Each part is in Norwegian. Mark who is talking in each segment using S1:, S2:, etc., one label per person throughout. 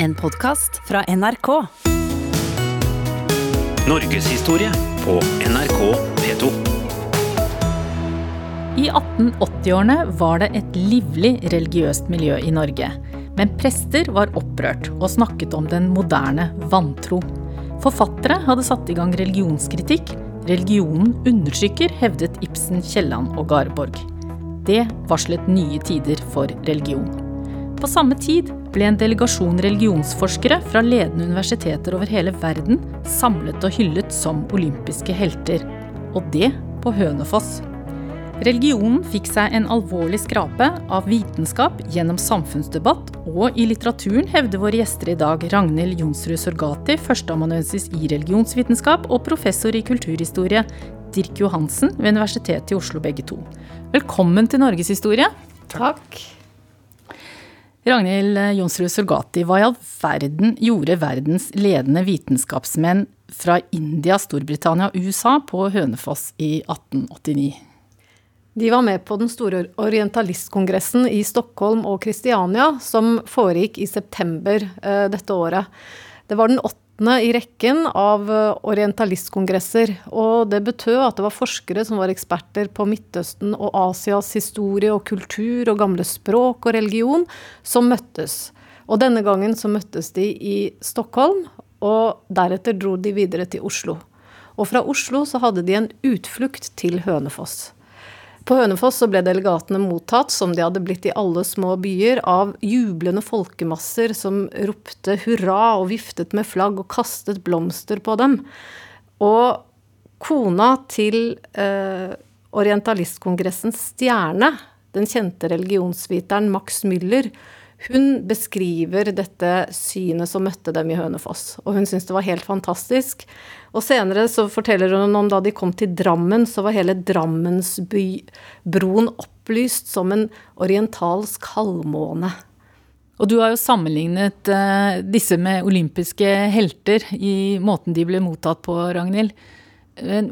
S1: En podkast fra NRK.
S2: Norgeshistorie på NRK P2.
S3: I 1880-årene var det et livlig religiøst miljø i Norge. Men prester var opprørt og snakket om den moderne vantro. Forfattere hadde satt i gang religionskritikk. Religionen undertrykker, hevdet Ibsen, Kielland og Garborg. Det varslet nye tider for religion. På samme tid ble en delegasjon religionsforskere fra ledende universiteter over hele verden samlet og hyllet som olympiske helter. Og det på Hønefoss. Religionen fikk seg en alvorlig skrape av vitenskap gjennom samfunnsdebatt, og i litteraturen hevder våre gjester i dag Ragnhild Jonsrud Sorgati, førsteamanuensis i religionsvitenskap og professor i kulturhistorie, Dirk Johansen ved Universitetet i Oslo, begge to. Velkommen til Norgeshistorie.
S4: Takk.
S3: Ragnhild Jonsrud Sorgati, hva i all verden gjorde verdens ledende vitenskapsmenn fra India, Storbritannia og USA på Hønefoss i 1889?
S4: De var med på den store orientalistkongressen i Stockholm og Kristiania, som foregikk i september eh, dette året. Det var den åttende i rekken av eh, orientalistkongresser, og det betød at det var forskere som var eksperter på Midtøsten og Asias historie og kultur og gamle språk og religion, som møttes. Og denne gangen så møttes de i Stockholm, og deretter dro de videre til Oslo. Og fra Oslo så hadde de en utflukt til Hønefoss. På Hønefoss ble delegatene mottatt, som de hadde blitt i alle små byer, av jublende folkemasser som ropte hurra og viftet med flagg og kastet blomster på dem. Og kona til eh, orientalistkongressens stjerne, den kjente religionsviteren Max Müller, hun beskriver dette synet som møtte dem i Hønefoss, og hun syntes det var helt fantastisk. Og senere så forteller hun om da de kom til Drammen, så var hele Drammensbroen opplyst som en orientalsk halvmåne.
S3: Og du har jo sammenlignet uh, disse med olympiske helter i måten de ble mottatt på, Ragnhild.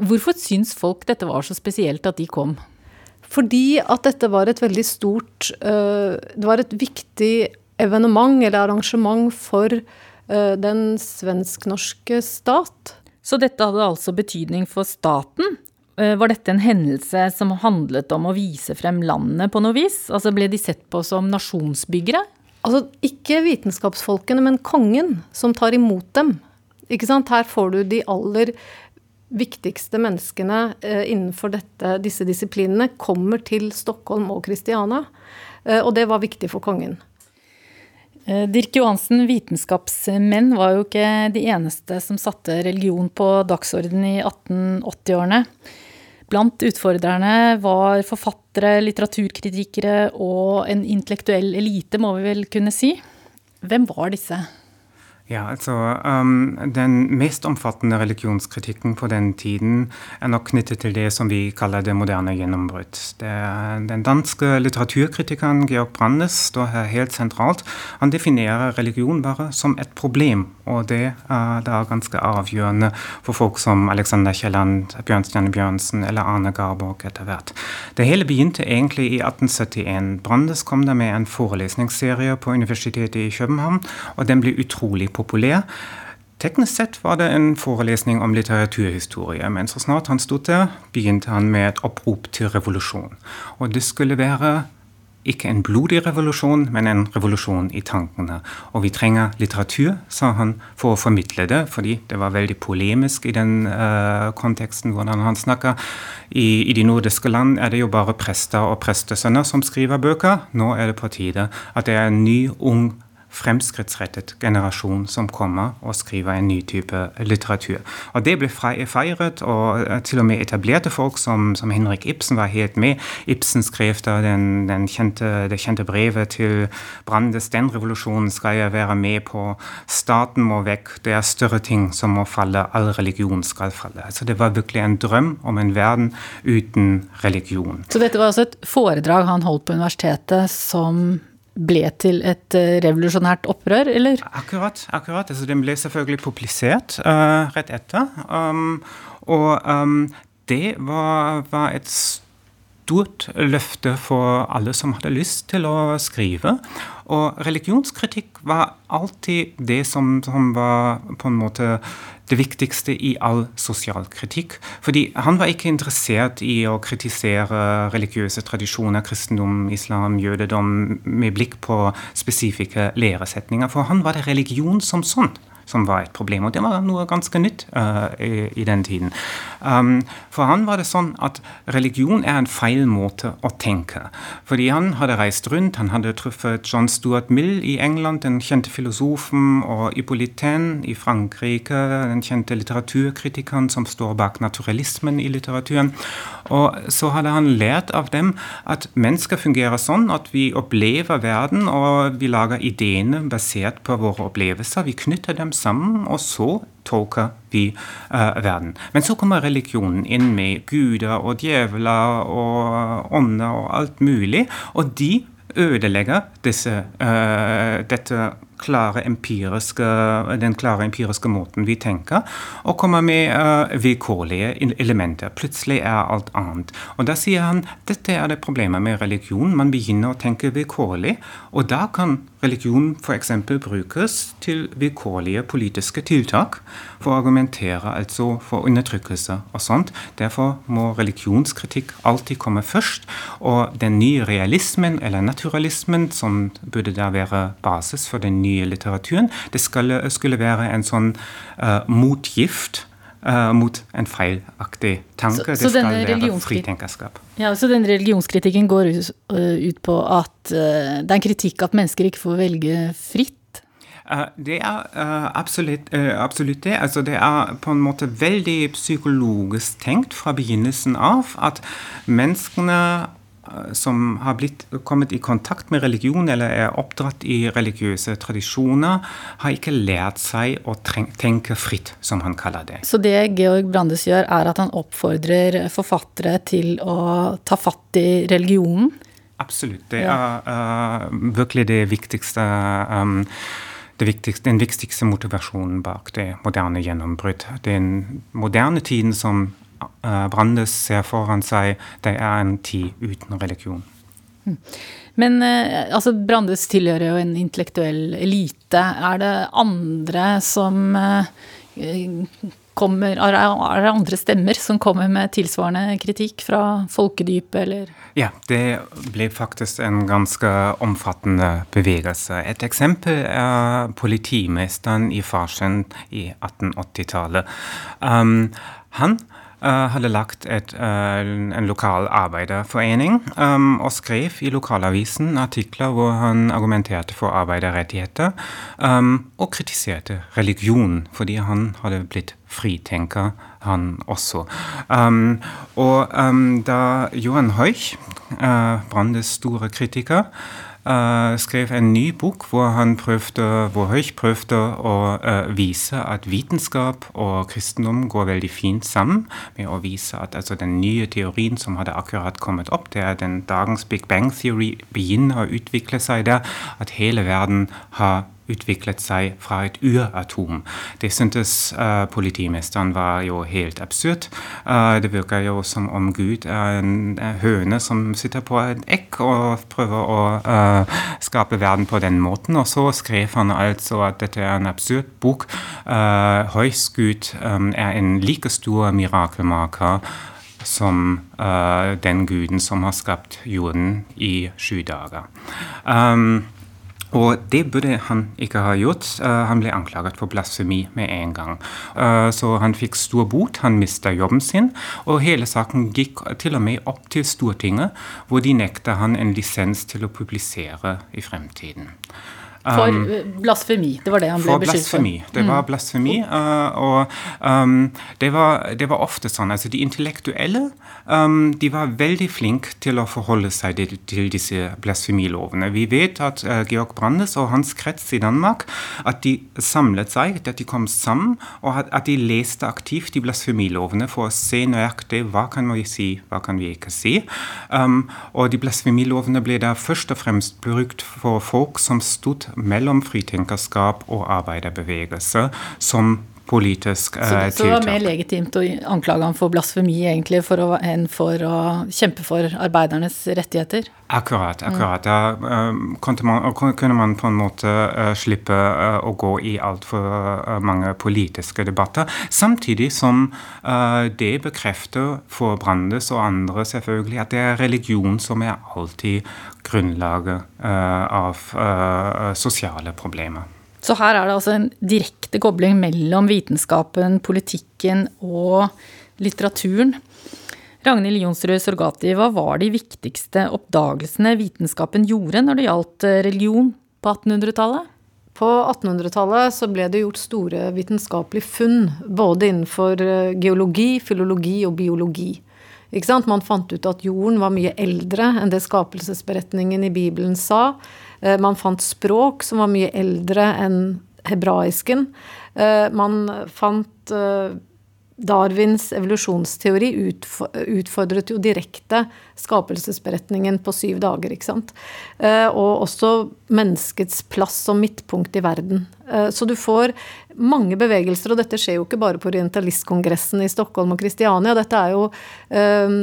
S3: Hvorfor syns folk dette var så spesielt at de kom?
S4: Fordi at dette var et veldig stort uh, Det var et viktig evenement eller arrangement for uh, den svensk-norske stat.
S3: Så dette hadde altså betydning for staten? Uh, var dette en hendelse som handlet om å vise frem landet på noe vis? Altså ble de sett på som nasjonsbyggere?
S4: Altså ikke vitenskapsfolkene, men kongen som tar imot dem. Ikke sant? Her får du de aller viktigste menneskene eh, innenfor dette, disse disiplinene kommer til Stockholm og Kristiania. Eh, og det var viktig for kongen.
S3: Eh, Dirk Johansen, vitenskapsmenn var jo ikke de eneste som satte religion på dagsorden i 1880-årene. Blant utfordrerne var forfattere, litteraturkritikere og en intellektuell elite, må vi vel kunne si. Hvem var disse?
S5: Ja, altså um, Den mest omfattende religionskritikken på den tiden er nok knyttet til det som vi kaller det moderne gjennombrudd. Den danske litteraturkritikeren Georg Brandes står her helt sentralt. Han definerer religion bare som et problem, og det er, er ganske avgjørende for folk som Alexander Kielland, Bjørnstjerne Bjørnsen eller Arne Garborg etter hvert. Det hele begynte egentlig i 1871. Brandes kom da med en forelesningsserie på Universitetet i København, og den ble utrolig populær. Teknisk sett var det en forelesning om litteraturhistorie, men så snart han stod der, begynte han med et opprop til revolusjon. Og det skulle være ikke en blodig revolusjon, men en revolusjon i tankene. Og vi trenger litteratur, sa han, for å formidle det, fordi det var veldig polemisk i den uh, konteksten hvordan han snakker. I, I, de nordiske land er det jo bare prester og prestesønner som skriver bøker. Nå er det på tide at det er en ny, ung fremskrittsrettet generasjon som kommer og skriver en ny type litteratur. Og Det ble feiret, og eh, til og med etablerte folk som, som Henrik Ibsen var helt med. Ibsen skrev da den, den kjente, det kjente brevet til Brandes 'Den revolusjonen skal jeg være med på'. Staten må vekk, det er større ting som må falle. All religion skal falle. Altså Det var virkelig en drøm om en verden uten religion.
S3: Så dette var altså et foredrag han holdt på universitetet som ble til et eh, revolusjonært opprør, eller?
S5: Akkurat. akkurat. Altså, den ble selvfølgelig publisert uh, rett etter. Um, og um, det var, var, et stort løfte for alle som hadde lyst til å skrive. Og religionskritikk var alltid det som, som var på en måte det viktigste i all sosial kritikk. Fordi han var ikke interessert i å kritisere religiøse tradisjoner, kristendom, islam, jødedom, med blikk på spesifikke læresetninger. For han var det religion som sånn som var et problem. Og det var noe ganske nytt uh, i, i, den tiden. Um, for han var det sånn at religion er en feil måte å tenke. Fordi han hadde reist rundt, han hadde truffet John Stuart Mill i England, den kjente filosofen, og Hippolyten i Frankrike, den kjente litteraturkritikeren som står bak naturalismen i litteraturen. Og så hadde han lært av dem at mennesker fungerer sånn at vi opplever verden, og vi lager ideene basert på våre opplevelser. Vi knytter dem sammen, og så tolker vi uh, verden. Men så kommer religionen inn med guder og djevler og ånder og alt mulig, og de ødelegger disse, uh, dette klare den klare empiriske måten vi tenker, og kommer med uh, vilkårlige elementer. Plutselig er alt annet. Og Da sier han dette er det problemet med religion. Man begynner å tenke vilkårlig, og da kan religion f.eks. brukes til vilkårlige politiske tiltak for å argumentere altså for undertrykkelse og sånt. Derfor må religionskritikk alltid komme først. Og den nye realismen, eller naturalismen, som burde da være basis for den nye litteraturen. Det skulle, skulle være en sånn uh, motgift uh, mot en feilaktig tanke. Så, så det skal være fritenkerskap.
S3: Ja, så den religionskritikken går ut, uh, ut på at det er en kritikk at mennesker ikke får velge fritt?
S5: det er absolutt, absolutt, det. Altså, det er på en måte veldig psykologisk tenkt fra begynnelsen av at menneskene Eh, som har blitt, kommet i kontakt med religion eller er oppdratt i religiøse tradisjoner, har ikke lært seg å tenke fritt, som han kaller det.
S3: Så det Georg Brandes gjør, er at han oppfordrer forfattere til å ta fatt i religionen?
S5: Absolutt. Det er uh, virkelig det viktigste. Um, det viktigste, den viktigste motivasjonen bak det moderne gjennombrudd. Den moderne tiden som Brandes ser foran seg, det er en tid uten religion.
S3: Hm. Men uh, altså, Brandes tilhører jo en intellektuell elite. Er det andre som uh, kommer Er det andre stemmer som kommer med tilsvarende kritikk fra folkedypet, eller?
S5: Ja, det ble faktisk en ganske omfattende bevegelse. Et eksempel er politimesteren i Farsund i 1880-tallet. Um, han Uh, hadde lagt et, uh, en lokal arbeiderforening um, og skrev i lokalavisen artikler hvor han argumenterte for arbeiderrettigheter um, og kritiserte religion, fordi han hadde blitt fritenker, han også. Um, og da Johan Heuch, uh, Brandes store kritiker, skrev en ny bok hvor han prøvde, hvor Høich prøvde å uh, vise at vitenskap og kristendom går veldig fint sammen. Med å vise at altså, den nye teorien som hadde akkurat kommet opp, det er den dagens Big Bang Theory begynner å utvikle seg der, at hele verden har utviklet seg fra et uratom. Det syntes uh, politimesteren var jo helt absurd. Uh, det virker jo som om Gud er en høne som sitter på et ekk og prøver å uh, skape verden på den måten. Og så skrev han altså at dette er en absurd bok. Uh, Høysgud um, er en like stor mirakelmaker som den guden som har skapt jorden i sju dager. Um, og det burde han ikke ha gjort. Uh, han ble anklaget for blasfemi med en gang. Uh, så han fikk stor bot, han mista jobben sin, og hele saken gikk til og med opp til Stortinget, hvor de nekta han en lisens til å publisere i fremtiden.
S3: For um, blasfemi. Det var det han ble beskyldt for. Blasfemi.
S5: Det var mm. blasfemi. Uh, og um, det, var, det, var, ofte sånn. Altså de intellektuelle um, de var veldig flinke til å forholde seg til, til disse blasfemilovene. Vi vet at uh, Georg Brandes og hans krets i Danmark at de samlet seg, at de kom sammen, og at, at de leste aktivt de blasfemilovene for å se nøyaktig hva kan vi si, hva kan vi ikke si. Um, og de blasfemilovene ble da først og fremst brukt for folk som stod mellom fritenkerskap og arbeiderbevegelse, som politisk
S3: så,
S5: tiltak.
S3: Så det var mer legitimt å anklage ham for blasfemi egentlig for å, enn for å kjempe for arbeidernes rettigheter?
S5: Akkurat. akkurat. Da uh, man, kunne man på en måte uh, slippe uh, å gå i altfor mange politiske debatter. Samtidig som det bekrefter for Brandes og andre selvfølgelig at det er religion som er alltid grunnlaget av sosiale problemer.
S3: Så her er det altså en direkte kobling mellom vitenskapen, politikken og litteraturen. Ragnhild Jonsrud Sorgati, hva var de viktigste oppdagelsene vitenskapen gjorde når det gjaldt eh, religion på 1800-tallet?
S4: På 1800-tallet så ble det gjort store vitenskapelige funn, både innenfor eh, geologi, filologi og biologi. Man fant ut at jorden var mye eldre enn det skapelsesberetningen i Bibelen sa. Eh, man fant språk som var mye eldre enn hebraisken. Man fant Darwins evolusjonsteori utfordret jo direkte skapelsesberetningen på syv dager. ikke sant? Eh, og også menneskets plass som midtpunkt i verden. Eh, så du får mange bevegelser, og dette skjer jo ikke bare på orientalistkongressen i Stockholm og Kristiania. Dette er jo eh,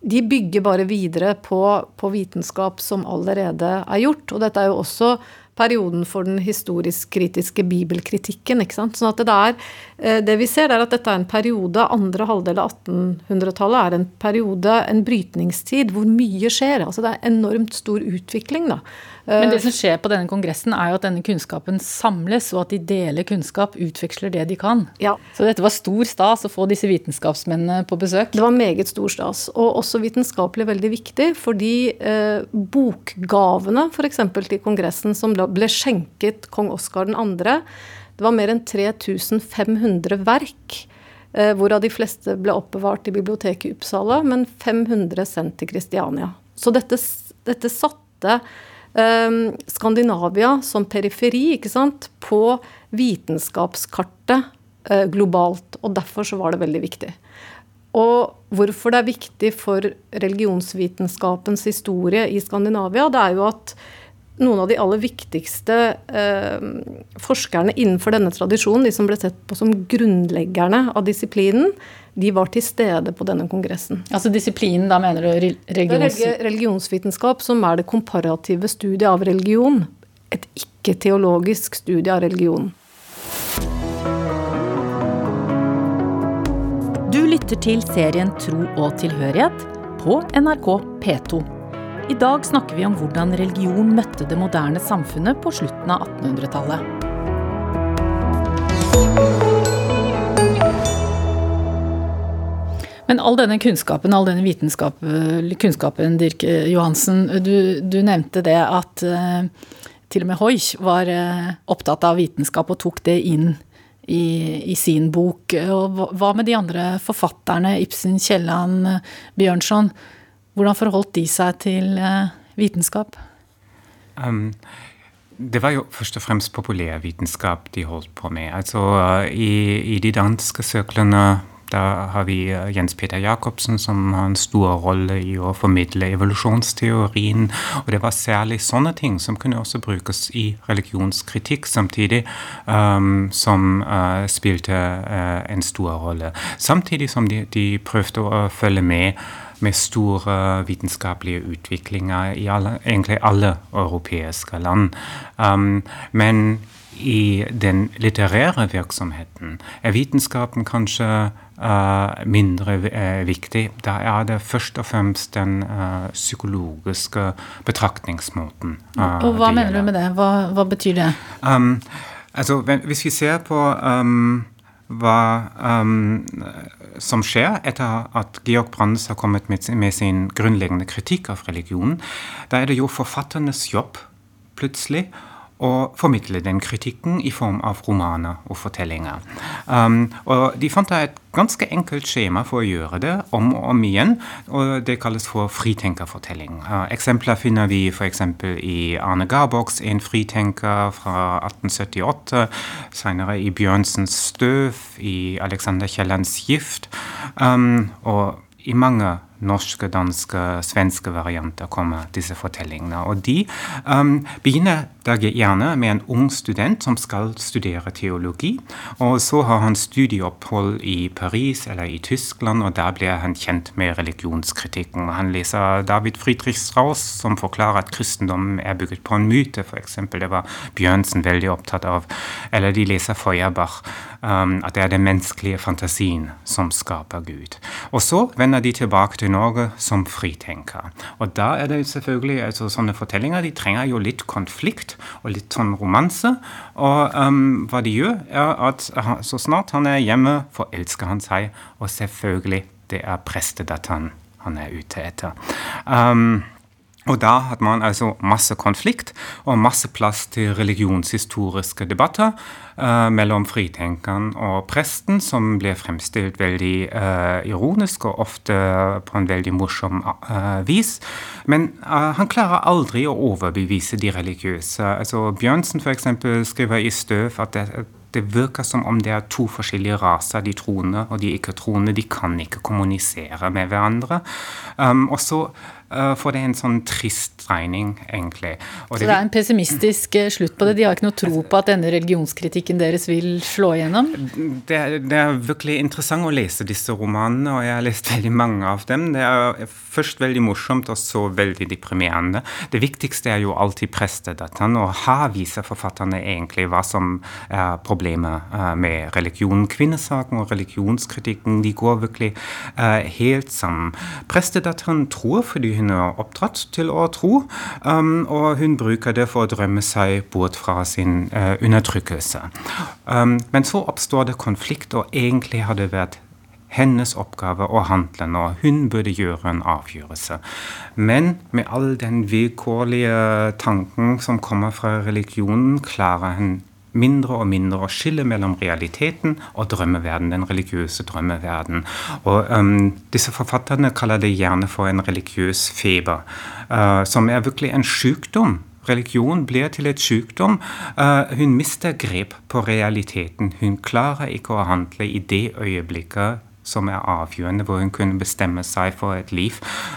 S4: De bygger bare videre på, på vitenskap som allerede er gjort. Og dette er jo også perioden for den historisk-kritiske bibelkritikken. ikke sant? Sånn at det, er, eh, det vi ser, er at dette er en periode, andre halvdel av 1800-tallet er en periode, en brytningstid, hvor mye skjer. Altså det er enormt stor utvikling, da.
S3: Men det som skjer på denne kongressen, er jo at denne kunnskapen samles, og at de deler kunnskap, utveksler det de kan.
S4: Ja.
S3: Så dette var stor stas å få disse vitenskapsmennene på besøk?
S4: Det var meget stor stas, og også vitenskapelig veldig viktig, fordi eh, bokgavene f.eks. til kongressen som ble skjenket kong Oskar 2., det var mer enn 3500 verk. Eh, hvorav de fleste ble oppbevart i biblioteket i Uppsala, men 500 sendt til Kristiania. Så dette, dette satte Ehm, Skandinavia som periferi ikke sant, på vitenskapskartet eh, globalt. Og derfor så var det veldig viktig. Og hvorfor det er viktig for religionsvitenskapens historie i Skandinavia, det er jo at noen av de aller viktigste eh, forskerne innenfor denne tradisjonen, de som ble sett på som grunnleggerne av disiplinen, de var til stede på denne kongressen.
S3: Altså disiplinen, da mener du religions...
S4: Religionsvitenskap, som er det komparative studiet av religion. Et ikke-teologisk studie av religion.
S1: Du lytter til serien Tro og tilhørighet på NRK P2. I dag snakker vi om hvordan religion møtte det moderne samfunnet på slutten av 1800-tallet.
S3: Men all denne kunnskapen, all denne vitenskap, kunnskapen, Dirk Johansen, du, du nevnte det at uh, til og med Hoich var opptatt av vitenskap og tok det inn i, i, sin bok. Og hva med de andre forfatterne, Ibsen, Kielland, Bjørnson? Hvordan forholdt de seg til uh, vitenskap? Um,
S5: det var jo først og fremst populærvitenskap de holdt på med. Altså i, i de danske sirklene da har vi eh, Jens Peter Jacobsen, som har en stor rolle i å formidle evolusjonsteorien. Og det var særlig sånne ting som kunne også brukes i religionskritikk samtidig, um, som uh, spilte uh, en stor rolle. Samtidig som de, de prøvde å følge med med store vitenskapelige utviklinger i alle, egentlig alle europeiske land. Um, men i den litterære virksomheten er vitenskapen kanskje uh, mindre uh, viktig. Da er det først og fremst den uh, psykologiske betraktningsmåten.
S3: og Hva mener du med det? Hva, hva betyr det? Um,
S5: altså, Hvis vi ser på um, hva um, som skjer etter at Georg Brandes har kommet med, med sin grunnleggende kritikk av religionen, da er det jo forfatternes jobb plutselig og formidle den kritikken i form av romaner og fortellinger. Um, og De fant et ganske enkelt skjema for å gjøre det om og om igjen, og det kalles for fritenkerfortelling. Uh, eksempler finner vi f.eks. i Arne Garboks En fritenker fra 1878, senere i Bjørnsens Støv, i Alexander Kiellands Gift, um, og i mange norske, danske, svenske varianter kommer disse fortellingene. Og de um, begynner da gjerne med en ung student som skal studere teologi. Og så har han studieopphold i Paris eller i Tyskland, og der blir han kjent med religionskritikken. Han leser David Friedrich Strauss, som forklarer at kristendommen er bygget på en myte, f.eks. Det var Bjørnsen veldig opptatt av. Eller de leser Feuerbach, um, at det er den menneskelige fantasien som skaper Gud. Og så vender de tilbake til Norge som fritenker. Og da er det selvfølgelig altså, sånne fortellinger de trenger jo litt konflikt og litt sånn romanse. Og um, hva de gjør, er at så snart han er hjemme, forelsker han seg. Og selvfølgelig, det er prestedatteren han er ute etter. Um, og da hadde man altså masse konflikt og masse plass til religionshistoriske debatter mellom fritenkeren og presten, som ble fremstilt veldig uh, ironisk og ofte på en veldig morsom uh, vis. Men han klarer aldri å overbevise de religiøse. Altså Bjørnsen f.eks. skriver i Støv at det, det virker som om det er to forskjellige raser, de troende og de ikke-troende. De kan ikke kommunisere med hverandre. Um, og så uh, får det en sånn trist regning, egentlig.
S3: Og så det, det er en pessimistisk slutt på det? De har ikke noe tro på at denne religionskritikken deres vil slå igjennom?
S5: Det, det, er virkelig interessant å lese disse romanene, og jeg har lest veldig mange av dem. Det er først veldig morsomt, og så veldig deprimerende. Det viktigste er jo alltid prestedatteren, og her viser forfatterne egentlig hva som er problemet uh, med religion. Kvinnesaken og religionskritikken de går virkelig uh, helt sammen. Prestedatteren tror fordi hun er oppdratt til å tro, um, og hun bruker det for å drømme seg bort fra sin uh, undertrykkelse. Men så oppstår det konflikt, og egentlig har det vært hennes oppgave å handle nå. Hun burde gjøre en avgjørelse. Men med all den vilkårlige tanken som kommer fra religionen, klarer hun mindre og mindre å skille mellom realiteten og drømmeverden, den religiøse drømmeverden. Og um, Disse forfatterne kaller det gjerne for en religiøs feber, uh, som er virkelig en sykdom. Religion blir til et sykdom. Uh, hun mister grep på realiteten. Hun klarer ikke å handle i det øyeblikket som er avgjørende, hvor hun kunne bestemme seg for et liv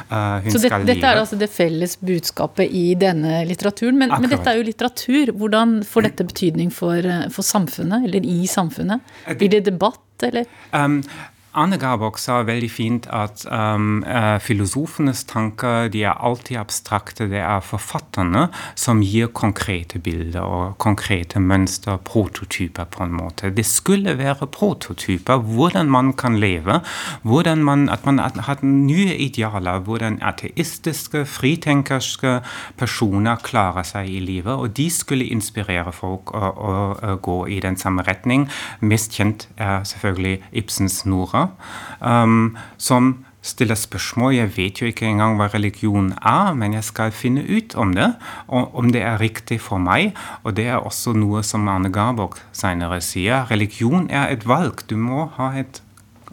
S5: uh, hun
S3: Så det, dette er altså det felles budskapet i denne litteraturen. Men, men, dette er jo litteratur. Hvordan får dette betydning for, eh, for samfunnet, eller i samfunnet? Blir det debatt, eller? Um,
S5: Arne Garborg sa veldig fint at um, uh, filosofenes tanker de er alltid abstrakte. Det er forfatterne som gir konkrete bilder og konkrete mønster, prototyper, på en måte. Det skulle være prototyper, hvordan man kan leve, man, at man har nye idealer, hvordan ateistiske, fritenkerske personer klarer seg i livet. Og de skulle inspirere folk å, å, å gå i den samme retning. Mest kjent er selvfølgelig Ibsens Nora um, som stiller spørsmål. Jeg vet jo ikke engang hva religion er, men jeg skal finne ut om det, og om det er riktig for meg. Og det er også noe som Arne Garborg senere sier. Religion er et valg. Du må ha et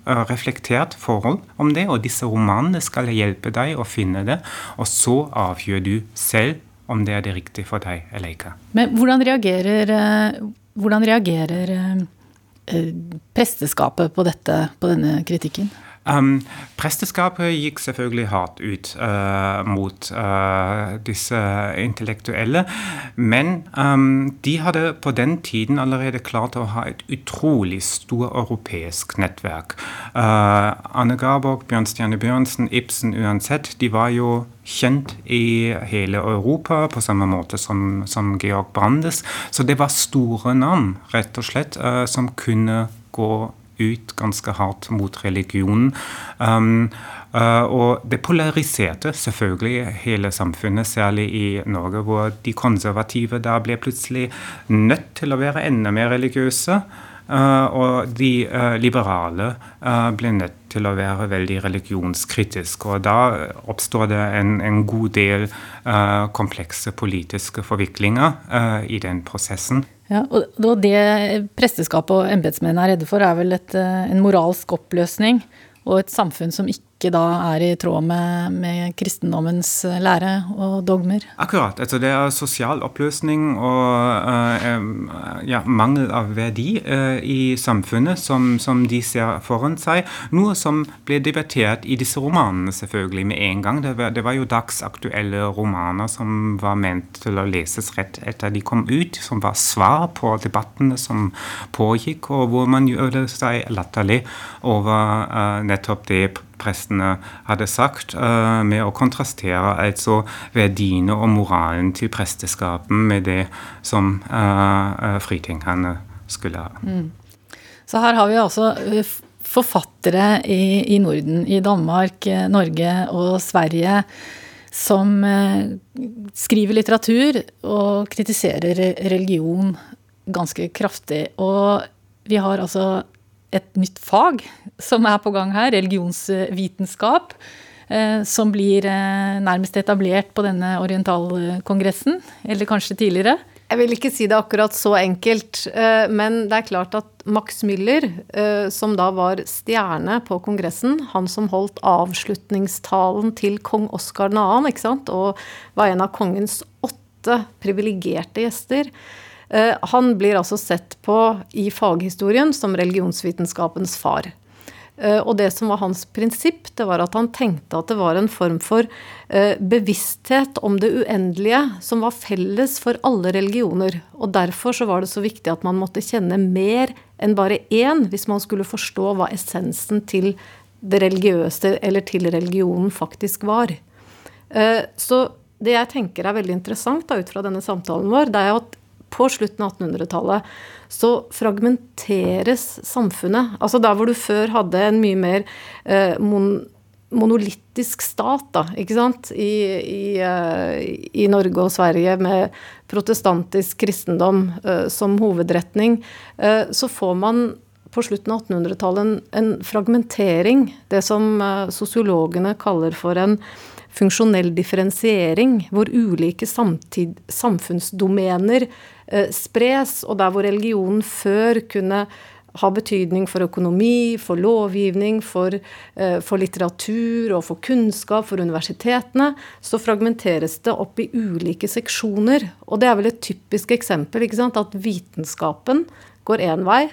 S5: uh, reflektert forhold om det, og disse romanene skal hjelpe deg å finne det. Og så avgjør du selv om det er det riktige for deg eller ikke.
S3: Men hvordan reagerer, uh, hvordan reagerer Eh, presteskapet på, dette, på denne kritikken?
S5: Um, presteskapet gikk selvfølgelig hardt ut uh, mot uh, disse intellektuelle. Men um, de hadde på den tiden allerede klart å ha et utrolig stort europeisk nettverk. Uh, Anne Garborg, Bjørnstjerne Bjørnsen, Ibsen uansett, de var jo kjent i hele Europa, på samme måte som, som Georg Brandes. Så det var store navn, rett og slett, som kunne gå ut ganske hardt mot religionen. Um, uh, og det polariserte selvfølgelig hele samfunnet, særlig i Norge, hvor de konservative da ble plutselig nødt til å være enda mer religiøse. Uh, og de uh, liberale uh, ble nødt til å være veldig religionskritiske. Og da oppstår det en, en god del uh, komplekse politiske forviklinger uh, i den prosessen.
S3: Ja, og Det presteskapet og embetsmennene er redde for, er vel et, eh, en moralsk oppløsning og et samfunn som ikke ikke da er i tråd med, med kristendommens lære og dogmer?
S5: Akkurat. Altså det er sosial oppløsning og uh, ja, mangel av verdi uh, i samfunnet som, som, de ser foran seg. Noe som ble debattert i disse romanene selvfølgelig med en gang. Det var, det var jo dagsaktuelle romaner som var ment til å leses rett etter de kom ut, som var svar på debattene som pågikk, og hvor man gjorde seg latterlig over uh, nettopp det prestene hadde sagt, uh, med å kontrastere altså verdiene og moralen til presteskapen med det som uh, fritenkerne skulle ha. Mm.
S3: Så her har vi altså forfattere i, i, Norden, i Danmark, Norge og Sverige, som skriver litteratur og kritiserer religion ganske kraftig. Og vi har altså et nytt fag som er på gang her, religionsvitenskap. Eh, som blir eh, nærmest etablert på denne orientalkongressen, eller kanskje tidligere.
S4: Jeg vil ikke si det akkurat så enkelt, eh, men det er klart at Max Müller, som da var stjerne på kongressen, han som holdt avslutningstalen til kong Oskar 2., og var en av kongens åtte privilegerte gjester, han blir altså sett på i faghistorien som religionsvitenskapens far. Eh, og det som var hans prinsipp, det var at han tenkte at det var en form for eh, bevissthet om det uendelige som var felles for alle religioner. Og derfor så var det så viktig at man måtte kjenne mer enn bare én hvis man skulle forstå hva essensen til det religiøse eller til religionen faktisk var. Så det jeg tenker er veldig interessant da, ut fra denne samtalen vår, det er at på slutten av 1800-tallet så fragmenteres samfunnet. Altså der hvor du før hadde en mye mer eh, mon monolittisk stat, da, ikke sant, I, i, uh, i, Norge og Sverige med protestantisk kristendom uh, som hovedretning, uh, så får man på slutten av 1800-tallet en, en, fragmentering. Det som sosiologene kaller for en funksjonell differensiering, hvor ulike samtid, samfunnsdomener Eh, spres, og der hvor religionen før kunne ha betydning for økonomi, for lovgivning, for, eh, for, litteratur og for kunnskap, for universitetene, så fragmenteres det opp i ulike seksjoner. Og det er vel et typisk eksempel, ikke sant? at vitenskapen går én vei,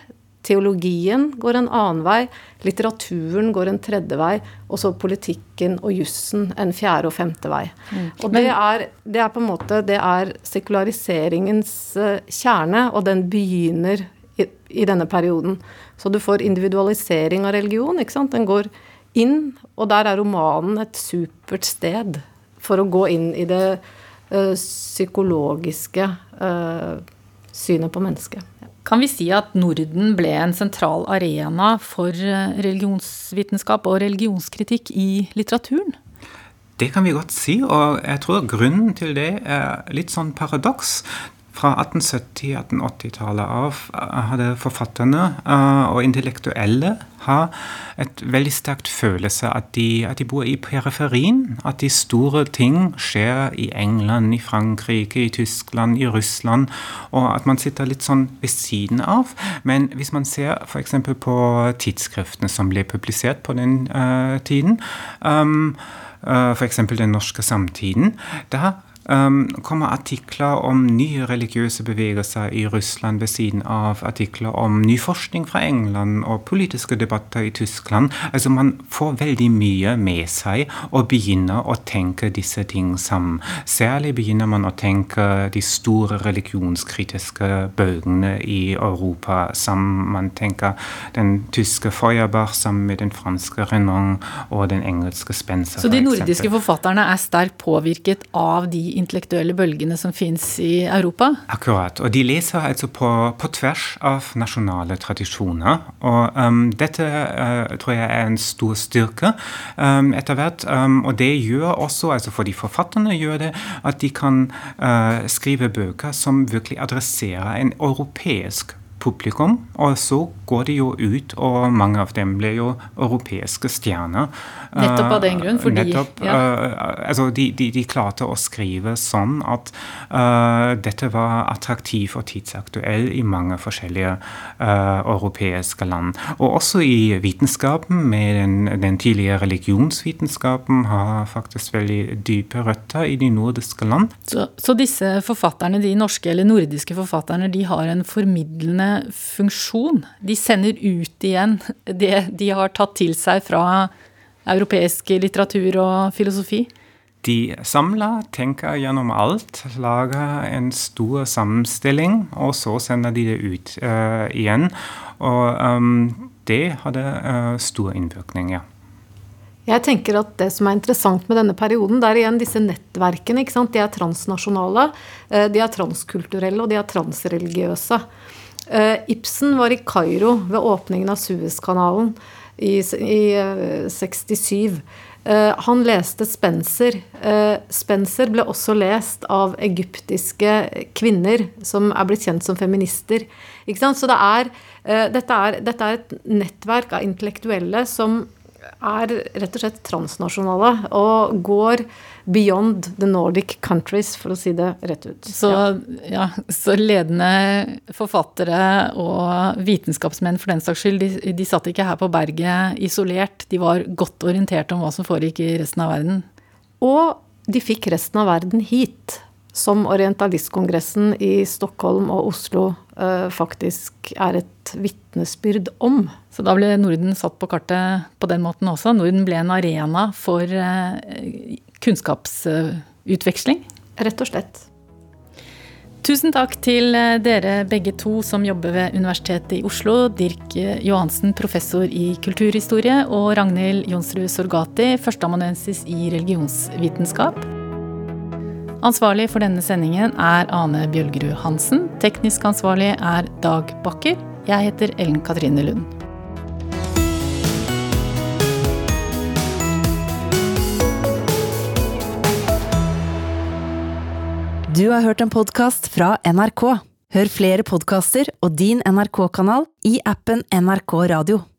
S4: Teologien går en annen vei, litteraturen går en tredje vei, og så politikken og jussen en fjerde og femte vei. Mm. Og det er, det er, på en måte det er sekulariseringens uh, kjerne, og den begynner i, i, denne perioden. Så du får individualisering av religion. ikke sant? Den går inn, og der er romanen et supert sted for å gå inn i det ø, psykologiske ø, synet på mennesket.
S3: Kan vi si at Norden ble en sentral arena for eh, religionsvitenskap og religionskritikk i litteraturen?
S5: Det kan vi godt si, og jeg tror grunnen til det er litt sånn paradoks. Fra 1870-1880-tallet av eh, hadde forfatterne uh, og intellektuelle et veldig sterkt følelse at de, at de, bor i periferien. At de store ting skjer i England, i Frankrike, i Tyskland, i Russland. Og at man sitter litt sånn ved siden av. Men hvis man ser f.eks. på tidsskriftene som ble publisert på den uh, tiden, um, uh, f.eks. Den norske samtiden, da um, kommer artikler om nye religiøse bevegelser i Russland ved siden av artikler om ny forskning fra England og politiske debatter i Tyskland. Altså Man får veldig mye med seg og begynner å tenke disse ting sammen. Særlig begynner man å tenke de store religionskritiske bølgene i Europa sammen. Man tenker den tyske Feuerbach sammen med den franske Renan og den engelske Spencer.
S3: Så de nordiske forfatterne er sterkt påvirket av de intellektuelle bølgene som fins i Europa?
S5: Akkurat. Og de leser altså på, på tvers av nasjonale tradisjoner. Og um, dette uh, tror jeg er en stor styrke um, etter hvert. Um, og det gjør også, altså for de forfatterne gjør det, at de kan uh, skrive bøker som virkelig adresserer en europeisk publikum. Og så går de jo ut, og mange av dem blir jo europeiske stjerner.
S3: Nettopp av den grunn? Fordi
S5: Nettopp, ja. uh, altså de, de, de, klarte å skrive sånn at uh, dette var attraktiv og tidsaktuell i mange forskjellige uh, europeiske land. Og også i vitenskapen, med den, den, tidlige religionsvitenskapen, har faktisk veldig dype røtter i de nordiske land.
S3: Så, så disse forfatterne, de norske eller nordiske forfatterne, de har en formidlende funksjon? De sender ut igjen det de har tatt til seg fra europeisk litteratur og filosofi?
S5: De samler, tenker gjennom alt, lager en stor sammenstilling, og så sender de det ut uh, igjen. Og um, det hadde uh, stor innvirkning, ja.
S4: Jeg tenker at Det som er interessant med denne perioden, det er igjen disse nettverkene. ikke sant? De er transnasjonale, de er transkulturelle og de er transreligiøse. Ibsen var i Kairo ved åpningen av Suezkanalen i, i 67. Uh, eh, han leste Spencer. Spencer ble også lest av egyptiske kvinner som er blitt kjent som feminister. Så det er, dette, er, dette, er, et nettverk av intellektuelle som er rett og slett transnasjonale og går beyond the Nordic countries, for å si det rett ut.
S3: Så, ja, så ledende forfattere og vitenskapsmenn for den saks skyld, de, de satt ikke her på berget isolert. De var godt orientert om hva som foregikk i resten av verden.
S4: Og de fikk resten av verden hit som Orientalistkongressen i Stockholm og Oslo uh, faktisk er et vitnesbyrd om.
S3: Så da ble Norden satt på kartet på den måten også? Norden ble en arena for uh, kunnskapsutveksling?
S4: Rett og slett.
S3: Tusen takk til eh, dere begge to som jobber ved Universitetet i Oslo. Dirk Johansen, professor i kulturhistorie, og Ragnhild Jonsrud Sorgati, førsteamanuensis i religionsvitenskap. Ansvarlig for denne sendingen er Ane Bjølgerud Hansen. Teknisk ansvarlig er Dag Bakker. Jeg heter Ellen Katrine Lund.
S6: Du har hørt en podkast fra NRK. Hør flere podkaster og din NRK-kanal i appen NRK Radio.